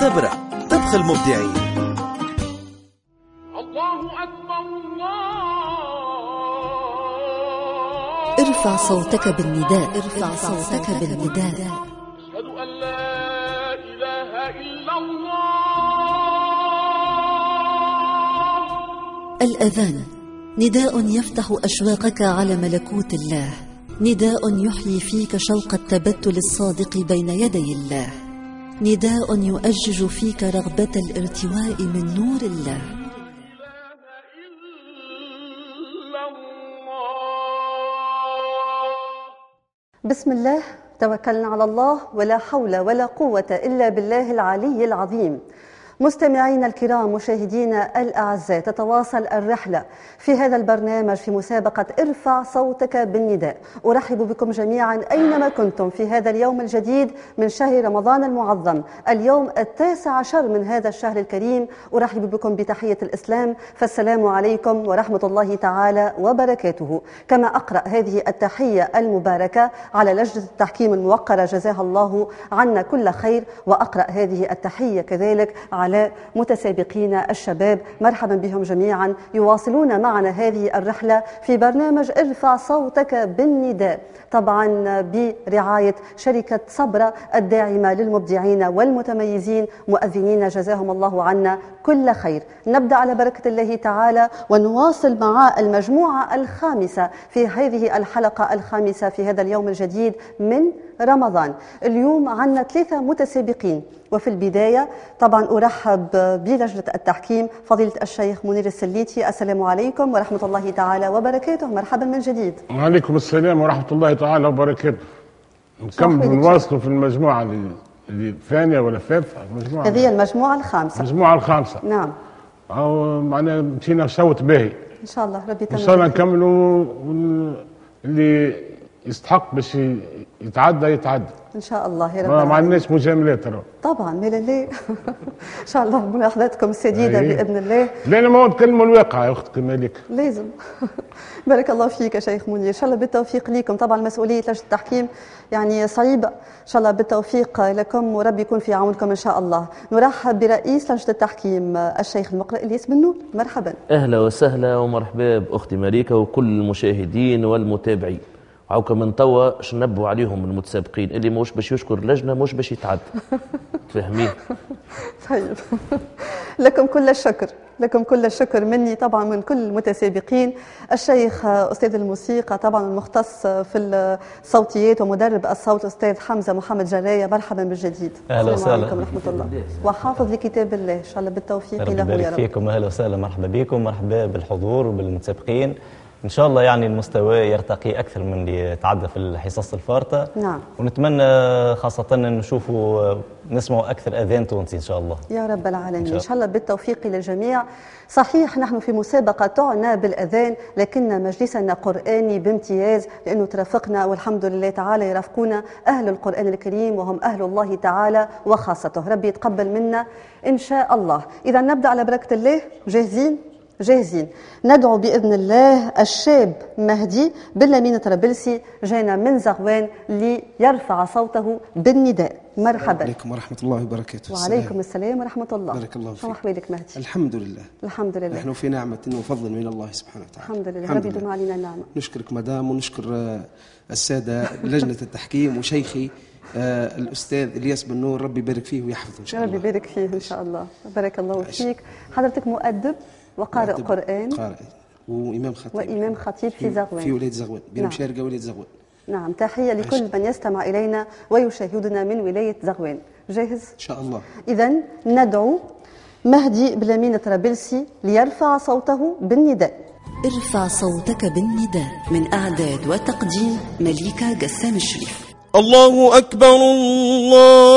سبرة طبخ المبدعين. الله أكبر الله. ارفع صوتك بالنداء ارفع صوتك بالنداء. أشهد أن لا إله إلا الله. الأذان. نداء يفتح أشواقك على ملكوت الله. نداء يحيي فيك شوق التبتل الصادق بين يدي الله. نداء يؤجج فيك رغبة الارتواء من نور الله. بسم الله توكلنا على الله ولا حول ولا قوة إلا بالله العلي العظيم. مستمعينا الكرام مشاهدينا الأعزاء تتواصل الرحلة في هذا البرنامج في مسابقة ارفع صوتك بالنداء. أرحب بكم جميعا أينما كنتم في هذا اليوم الجديد من شهر رمضان المعظم اليوم التاسع عشر من هذا الشهر الكريم. أرحب بكم بتحية الإسلام. فالسلام عليكم ورحمة الله تعالى وبركاته. كما أقرأ هذه التحية المباركة على لجنة التحكيم الموقرة جزاها الله عنا كل خير. وأقرأ هذه التحية كذلك على متسابقين الشباب. مرحبا بهم جميعا. يواصلون معنا هذه الرحلة في برنامج ارفع صوتك بالنداء. طبعا برعاية شركة صبرة الداعمة للمبدعين والمتميزين. مؤذنين جزاهم الله عنا كل خير. نبدأ على بركة الله تعالى ونواصل مع المجموعة الخامسة في هذه الحلقة الخامسة في هذا اليوم الجديد من رمضان. اليوم عنا ثلاثة متسابقين. وفي البداية طبعا أرحب بلجنة التحكيم فضيلة الشيخ منير السليتي. السلام عليكم ورحمة الله تعالى وبركاته. مرحبا من جديد. وعليكم السلام ورحمة الله تعالى وبركاته. نكمل. نواصلوا في المجموعة اللي, اللي الثانية ولا الثالثة؟ المجموعة هذه المجموعة الخامسة. المجموعة الخامسة. نعم. أو معناها مشينا صوت باهي. إن شاء الله. ربي إن شاء الله نكملوا اللي يستحق باش يتعدى يتعدى. إن شاء الله يا رب ما, ما. عندناش مجاملات ترى؟ طبعا مال الله إن شاء الله ملاحظاتكم السديدة أيه. بإذن الله. لأن ما هو نتكلموا الواقع يا أخت مالك. لازم. بارك الله فيك يا شيخ منير. إن شاء الله بالتوفيق ليكم. طبعا مسؤولية لجنة التحكيم يعني صعيبه إن شاء الله بالتوفيق لكم وربي يكون في عونكم إن شاء الله. نرحب برئيس لجنة التحكيم الشيخ المقرئ إلياس بن نور مرحبا. أهلا وسهلا ومرحبا بأختي ماريكا وكل المشاهدين والمتابعين. عوكا من توا باش ننبهوا عليهم المتسابقين. اللي مش باش يشكر لجنه مش باش يتعدى تفهمين؟ طيب. لكم كل الشكر. لكم كل الشكر مني طبعا من كل المتسابقين. الشيخ أستاذ الموسيقى طبعا المختص في الصوتيات ومدرب الصوت أستاذ حمزة محمد جرايه مرحبا بالجديد. السلام وسهلا. عليكم ورحمة الله. وحافظ لكتاب الله. إن شاء الله بالتوفيق. له يا يبارك رب فيكم. أهلا وسهلا. مرحبا بكم. مرحبا بالحضور وبالمتسابقين. إن شاء الله يعني المستوى يرتقي أكثر من اللي يتعدى في الحصص الفارطة. نعم. ونتمنى خاصة إن نشوفوا نسمعوا أكثر أذان تونسي إن شاء الله. يا رب العالمين. إن إن شاء الله بالتوفيق للجميع. صحيح نحن في مسابقة تعنى بالأذان لكن مجلسنا قرآني بامتياز لأنه ترافقنا والحمد لله تعالى يرافقونا. أهل القرآن الكريم وهم أهل الله تعالى وخاصته. ربي يتقبل منا إن شاء الله. إذا نبدأ على بركة الله. جاهزين؟ جاهزين. ندعو بإذن الله الشاب مهدي باللمين طرابلسي جانا من زغوان ليرفع صوته بالنداء. مرحبا. عليكم ورحمة الله وبركاته. وعليكم السلام. ورحمة الله. بارك الله شو فيك. أحوالك مهدي؟ الحمد لله. الحمد لله. نحن في نعمة وفضل من الله سبحانه وتعالى. الحمد لله. ربي يدوم علينا النعمة نشكرك مدام ونشكر آه، السادة لجنة التحكيم وشيخي آه، الأستاذ إلياس بن نور. ربي يبارك فيه ويحفظه إن شاء ربي الله. يبارك فيه إن شاء الله. بارك الله فيك. حضرتك مؤدب. وقارئ قرآن. قارئ. وإمام خطيب. وإمام خطيب في في زغوان. ولاد زغوان. بين نعم. ولاد زغوان. نعم. تحية لكل من يستمع إلينا ويشاهدنا من ولاية زغوان. جاهز؟ إن شاء الله. إذا ندعو مهدي بلامين طرابلسي ليرفع صوته بالنداء. ارفع صوتك بالنداء من إعداد وتقديم مليكة جسام الشريف. الله أكبر الله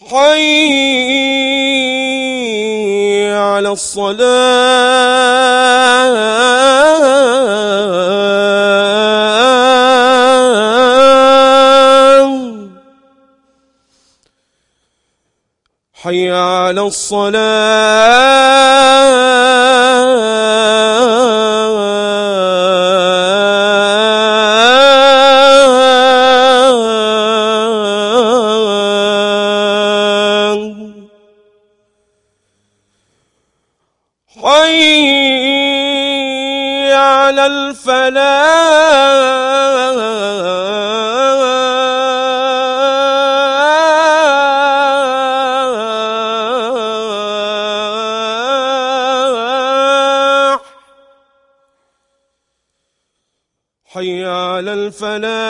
حي على الصلاة. حي على الصلاة. حي على الفلاح.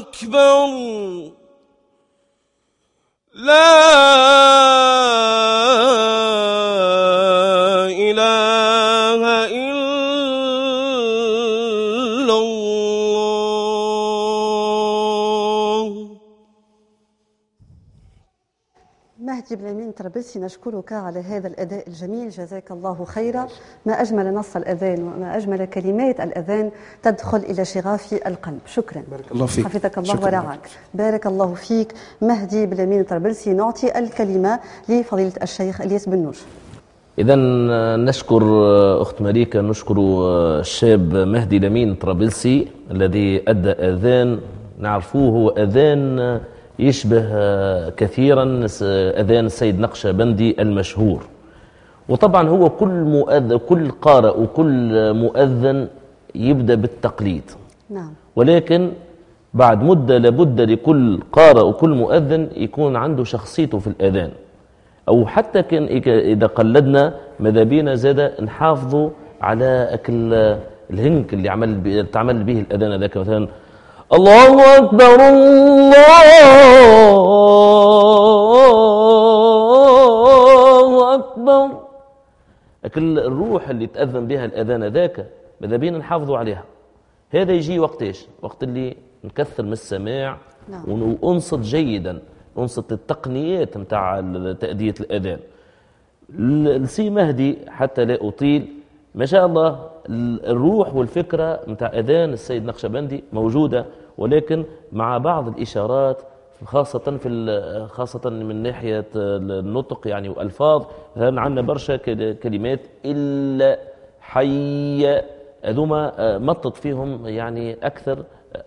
أكبر. لا بلامين طرابلسي نشكرك على هذا الأداء الجميل. جزاك الله خيرا. ما أجمل نص الأذان وما أجمل كلمات الأذان تدخل إلى شغاف القلب. شكرا. بارك الله فيك. حفظك الله ورعاك بارك الله فيك. مهدي بلامين طرابلسي نعطي الكلمة لفضيلة الشيخ إلياس بن نور. إذا نشكر أخت مليكة نشكر الشاب مهدي لمين طرابلسي الذي أدى أذان. نعرفوه هو أذان يشبه كثيرا أذان السيد نقشبندي المشهور. وطبعا هو كل مؤذن كل قارئ وكل مؤذن يبدأ بالتقليد. نعم. ولكن بعد مدة لابد لكل قارئ وكل مؤذن يكون عنده شخصيته في الأذان. أو حتى كان إذا قلدنا ماذا بينا زاد نحافظوا على أكل الهنك اللي عمل تعمل به الأذان ذاك مثلا الله أكبر الله أكبر لكن الروح اللي تأذن بها الأذان ذاك ماذا بينا نحافظوا عليها هذا يجي وقت إيش؟ وقت اللي نكثر من السماع نعم. وننصت جيدا ننصت التقنيات نتاع تأدية الأذان ال- السي مهدي حتى لا أطيل ما شاء الله ال- الروح والفكرة نتاع أذان السيد نقشبندي موجودة ولكن مع بعض الإشارات خاصة في خاصة من ناحية النطق يعني وألفاظ مثلا عندنا برشا كل- كلمات إلا حي هذوما آه، مطط فيهم يعني أكثر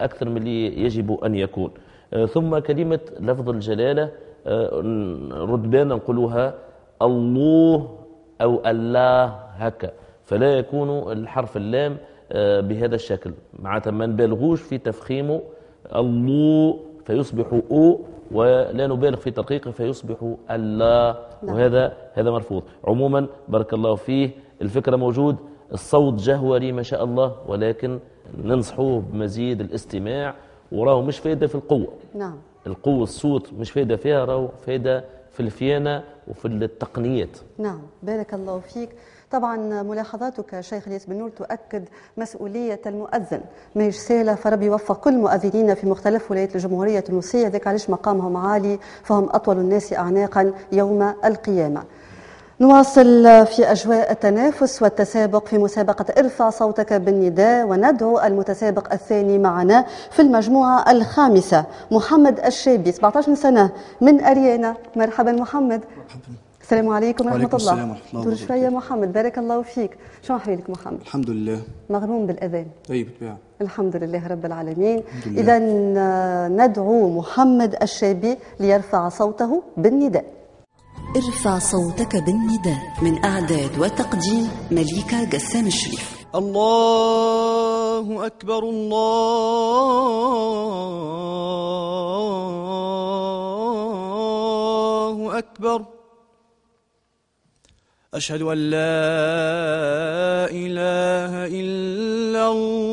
أكثر من اللي يجب أن يكون. آه، ثم كلمة لفظ الجلالة آه، نرد بالنا نقولوها الله أو الله هكا. فلا يكون الحرف اللام بهذا الشكل. معناتها ما نبالغوش في تفخيمه الله فيصبح أو ولا نبالغ في ترقيقه فيصبح الله نعم. وهذا هذا مرفوض. عموما بارك الله فيه الفكرة موجود. الصوت جهوري ما شاء الله ولكن ننصحوه بمزيد الاستماع. وراه مش فايدة في القوة. نعم. القوة الصوت مش فايدة فيها راهو فايدة في الفيانة وفي التقنيات. نعم بارك الله فيك. طبعا ملاحظاتك شيخ الياس بن نور تؤكد مسؤولية المؤذن. ماهيش سهلة فربي يوفق كل المؤذنين في مختلف ولايات الجمهورية التونسية ذاك علاش مقامهم عالي فهم أطول الناس أعناقا يوم القيامة. نواصل في أجواء التنافس والتسابق في مسابقة ارفع صوتك بالنداء وندعو المتسابق الثاني معنا في المجموعة الخامسة محمد الشابي 17 سنة من أريانا. مرحبا محمد. السلام عليكم ورحمة وعليكم الله. السلام ورحمة الله وبركاته. شوية محمد. بارك الله فيك. شو أحوالك محمد؟ الحمد لله. مغروم بالأذان. طيب بالطبيعة الحمد لله رب العالمين. إذا ندعو محمد الشابي ليرفع صوته بالنداء. ارفع صوتك بالنداء من إعداد وتقديم مليكة جسام الشريف. الله أكبر الله أكبر. أشهد أن لا إله إلا الله.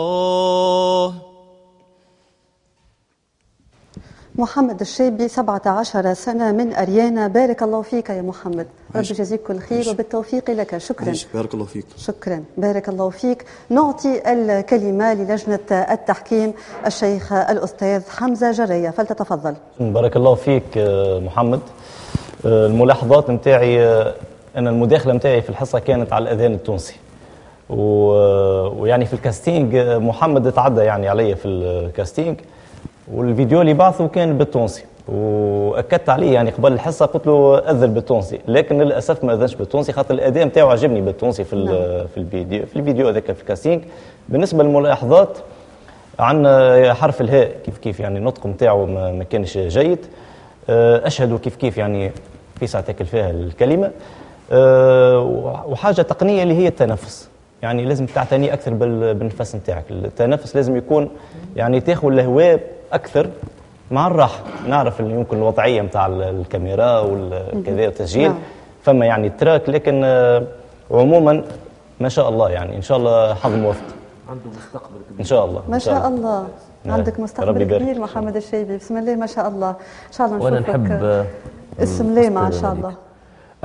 محمد الشابي 17 سنة من أريانا بارك الله فيك يا محمد. رب. يجزيك كل خير. وبالتوفيق لك. شكرا. ماشي بارك الله فيك. شكرا. بارك الله فيك. نعطي الكلمة للجنة التحكيم الشيخ الأستاذ حمزة جرية. فلتتفضل. بارك الله فيك محمد. الملاحظات نتاعي أن المداخلة نتاعي في الحصة كانت على الأذان التونسي. و- ويعني في ال casting محمد تعدى يعني علي في ال casting. والفيديو اللي بعثه كان بالتونسي وأكدت عليه يعني قبل الحصة قلت له أذن بالتونسي لكن للأسف ما أذنش بالتونسي خاطر الأداء نتاعو عجبني بالتونسي في ال- في الفيديو في الفيديو هذاك في ال casting بالنسبة للملاحظات عن حرف الهاء كيف كيف يعني النطق نتاعو ما كانش جيد. آه، أشهد كيف كيف يعني في ساعه تاكل فيها الكلمة. آه، وحاجة تقنية اللي هي التنفس. يعني لازم تعتني أكثر بال- بالنفس نتاعك التنفس لازم يكون يعني تاخذ الهواء أكثر. مع الراحه نعرف اللي يمكن الوضعية نتاع الكاميرا وكذا التسجيل نعم. فما يعني تراك لكن آه، عموما ما شاء الله يعني. إن شاء الله حظ موفق عنده مستقبل كبير. إن شاء الله ما شاء الله. نعم. عندك مستقبل. كبير محمد الشيبي. بسم الله ما شاء الله. إن شاء الله وأنا نشوفك نحب آه، اسم لامع ان شاء الله.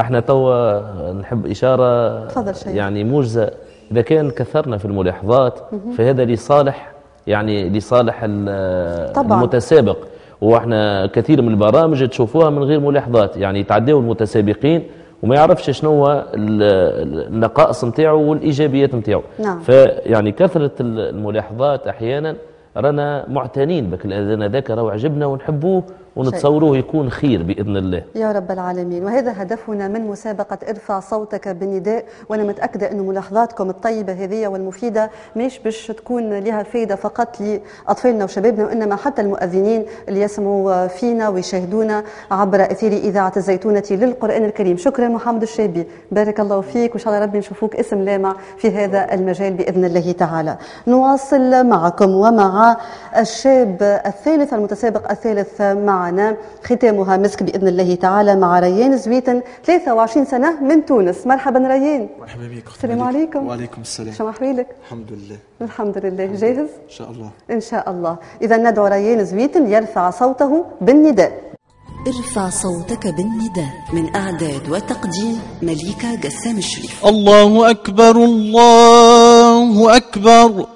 إحنا توا نحب إشارة تفضل شيخ. يعني موجزة. إذا كان كثرنا في الملاحظات فهذا لصالح يعني لصالح. المتسابق وإحنا كثير من البرامج تشوفوها من غير ملاحظات يعني يتعداوا المتسابقين وما يعرفش شنو هو ال- ال- النقائص نتاعو والإيجابيات نتاعو نعم. فيعني كثرة ال- الملاحظات أحيانا رانا معتنين بك الاذان هذاك راهو عجبنا ونحبوه ونتصوروه يكون خير بإذن الله. يا رب العالمين. وهذا هدفنا من مسابقة ارفع صوتك بالنداء. وأنا متأكدة أن ملاحظاتكم الطيبة هذه والمفيدة مش باش تكون لها فايدة فقط لأطفالنا وشبابنا وإنما حتى المؤذنين اللي يسمعوا فينا ويشاهدونا عبر أثير إذاعة الزيتونة للقرآن الكريم. شكرا محمد الشابي. بارك الله فيك وإن شاء الله ربي نشوفوك اسم لامع في هذا المجال بإذن الله تعالى. نواصل معكم ومع الشاب الثالث المتسابق الثالث معنا معنا ختامها مسك بإذن الله تعالى مع ريان زويتن 23 سنة من تونس. مرحبا ريان. مرحبا بك السلام. عليكم. وعليكم السلام. شو أحوالك؟ الحمد لله. الحمد لله. جاهز؟ إن شاء الله. إن شاء الله. إذا ندعو ريان زويتن يرفع صوته بالنداء. ارفع صوتك بالنداء من إعداد وتقديم مليكة جسام الشريف. الله أكبر الله أكبر.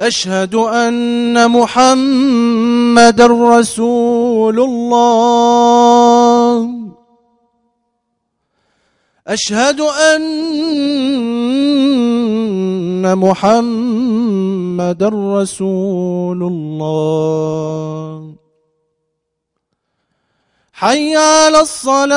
أشهد أن محمد رسول الله. أشهد أن محمد رسول الله. حي على الصلاة.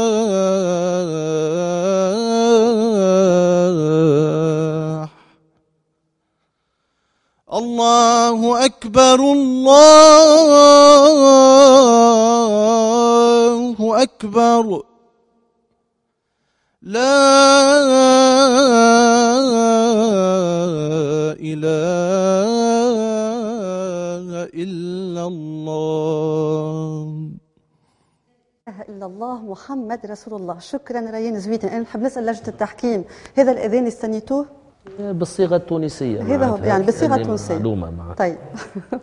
الله أكبر الله أكبر لا إله إلا الله إلا الله محمد رسول الله. شكرا ريان زويتن أنا نحب نسأل لجنة التحكيم. هذا الأذان استنيتوه؟ بالصيغة التونسية. هذا هو. يعني بالصيغة اللي التونسية. معلومة مع طيب.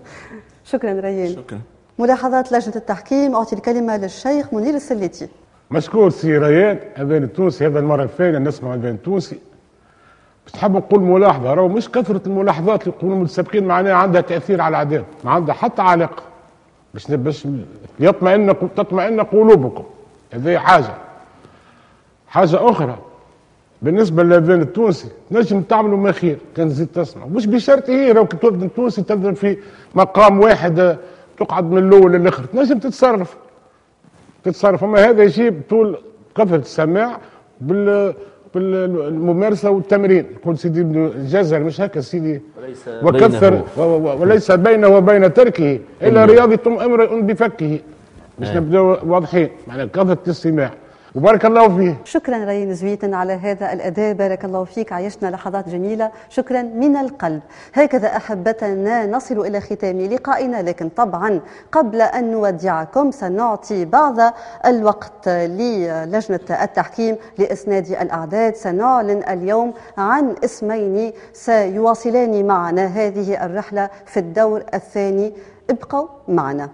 شكرا ريان. شكرا. ملاحظات لجنة التحكيم. أعطي الكلمة للشيخ منير السليتي. مشكور سي ريان أذان التونسي هذا المرة الثانية نسمع أذان التونسي. بس تحب نقول ملاحظة راهو مش كثرة الملاحظات اللي يقولوا المتسابقين معناها عندها تأثير على الأعداد ما عندها حتى علاقة. باش باش يطمئن تطمئن قلوبكم. هذه حاجة. حاجة أخرى بالنسبة للاذان التونسي نجم تعملوا ما خير كان تزيد تسمع. مش بشرط هي لو كنت تؤذن التونسي تذن في مقام واحد آه، تقعد من الأول للآخر. تنجم تتصرف. تتصرف. أما هذا يجيب طول كثره السماع بال بالممارسة والتمرين. يقول سيدي ابن الجزر مش هكا سيدي؟ وليس وكثر وليس بينه وبين تركه. إلا. رياضه امرئ بفكه. باش آه. نبداو واضحين. معناها كثره الاستماع وبارك الله فيه شكرا ريان زويتن على هذا الأداء. بارك الله فيك. عيشنا لحظات جميلة. شكرا من القلب. هكذا أحبتنا. نصل إلى ختام لقائنا. لكن طبعا قبل أن نودعكم سنعطي بعض الوقت للجنة التحكيم لإسناد الأعداد. سنعلن اليوم عن اسمين سيواصلان معنا. هذه الرحلة في الدور الثاني. ابقوا معنا.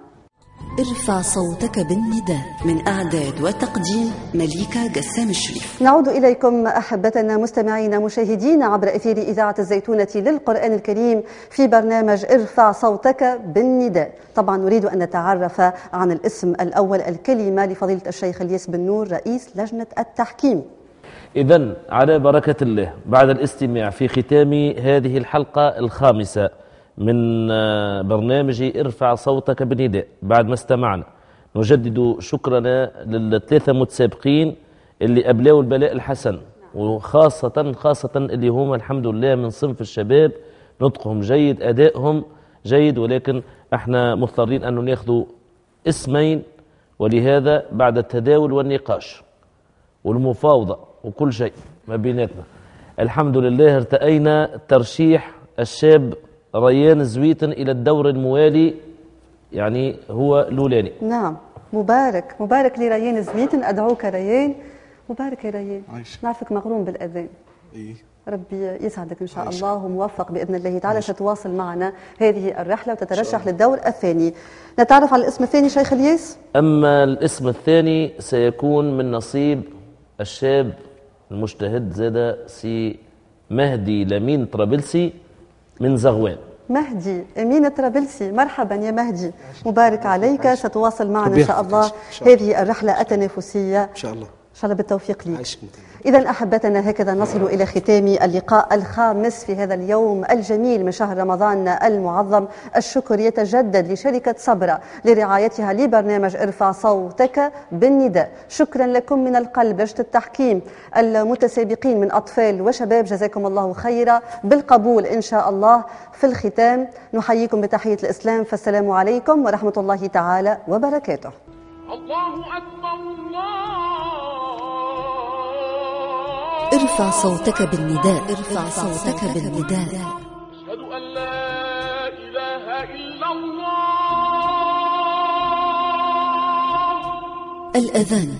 ارفع صوتك بالنداء من إعداد وتقديم مليكة جسام الشريف. نعود إليكم أحبتنا مستمعينا مشاهدينا عبر أثير إذاعة الزيتونة للقرآن الكريم في برنامج ارفع صوتك بالنداء. طبعا نريد أن نتعرف عن الاسم الأول الكلمة لفضيلة الشيخ الياس بن نور رئيس لجنة التحكيم. إذا على بركة الله بعد الاستماع في ختام هذه الحلقة الخامسة من آه، برنامج ارفع صوتك بالنداء بعد ما استمعنا. نجدد شكرنا للثلاثة متسابقين اللي أبلوا البلاء الحسن وخاصة خاصة اللي هم الحمد لله من صنف الشباب. نطقهم جيد أدائهم جيد ولكن إحنا مضطرين أن ناخذوا اسمين ولهذا بعد التداول والنقاش والمفاوضة وكل شيء ما بيناتنا. الحمد لله ارتأينا ترشيح الشاب ريان زويتن إلى الدور الموالي يعني هو لولاني نعم. مبارك. مبارك لريان زميتن أدعوك ريان. مبارك يا ريان. عايش. نعرفك مغروم بالأذان. إيه. ربي يسعدك إن شاء الله. وموفق بإذن الله تعالى. تتواصل معنا هذه الرحلة وتترشح للدور الثاني. نتعرف على الاسم الثاني شيخ الياس؟ أما الاسم الثاني سيكون من نصيب الشاب المجتهد زاد سي مهدي لمين طرابلسي. من زغوان. مهدي. امين الطرابلسي مرحبا يا مهدي. مبارك عليك. ستواصل معنا ربي إن شاء الله. يحفظك. إن شاء الله. هذه الرحلة التنافسية. إن شاء الله. إن شاء الله بالتوفيق ليك. إذا أحبتنا هكذا نصل إلى ختام اللقاء الخامس في هذا اليوم الجميل من شهر رمضان المعظم. الشكر يتجدد لشركة صبرة لرعايتها لبرنامج إرفع صوتك بالنداء. شكرا لكم من القلب لجنة التحكيم المتسابقين من أطفال وشباب. جزاكم الله خيرا بالقبول إن شاء الله في الختام. نحييكم بتحية الإسلام فالسلام عليكم ورحمة الله تعالى وبركاته. الله أكبر. ارفع صوتك بالنداء. ارفع صوتك بالنداء. أشهد أن لا إله إلا الله. الأذان.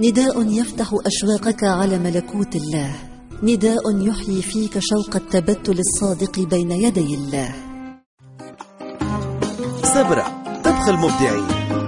نداء يفتح أشواقك على ملكوت الله. نداء يحيي فيك شوق التبتل الصادق بين يدي الله. سبرة طبخ المبدعين.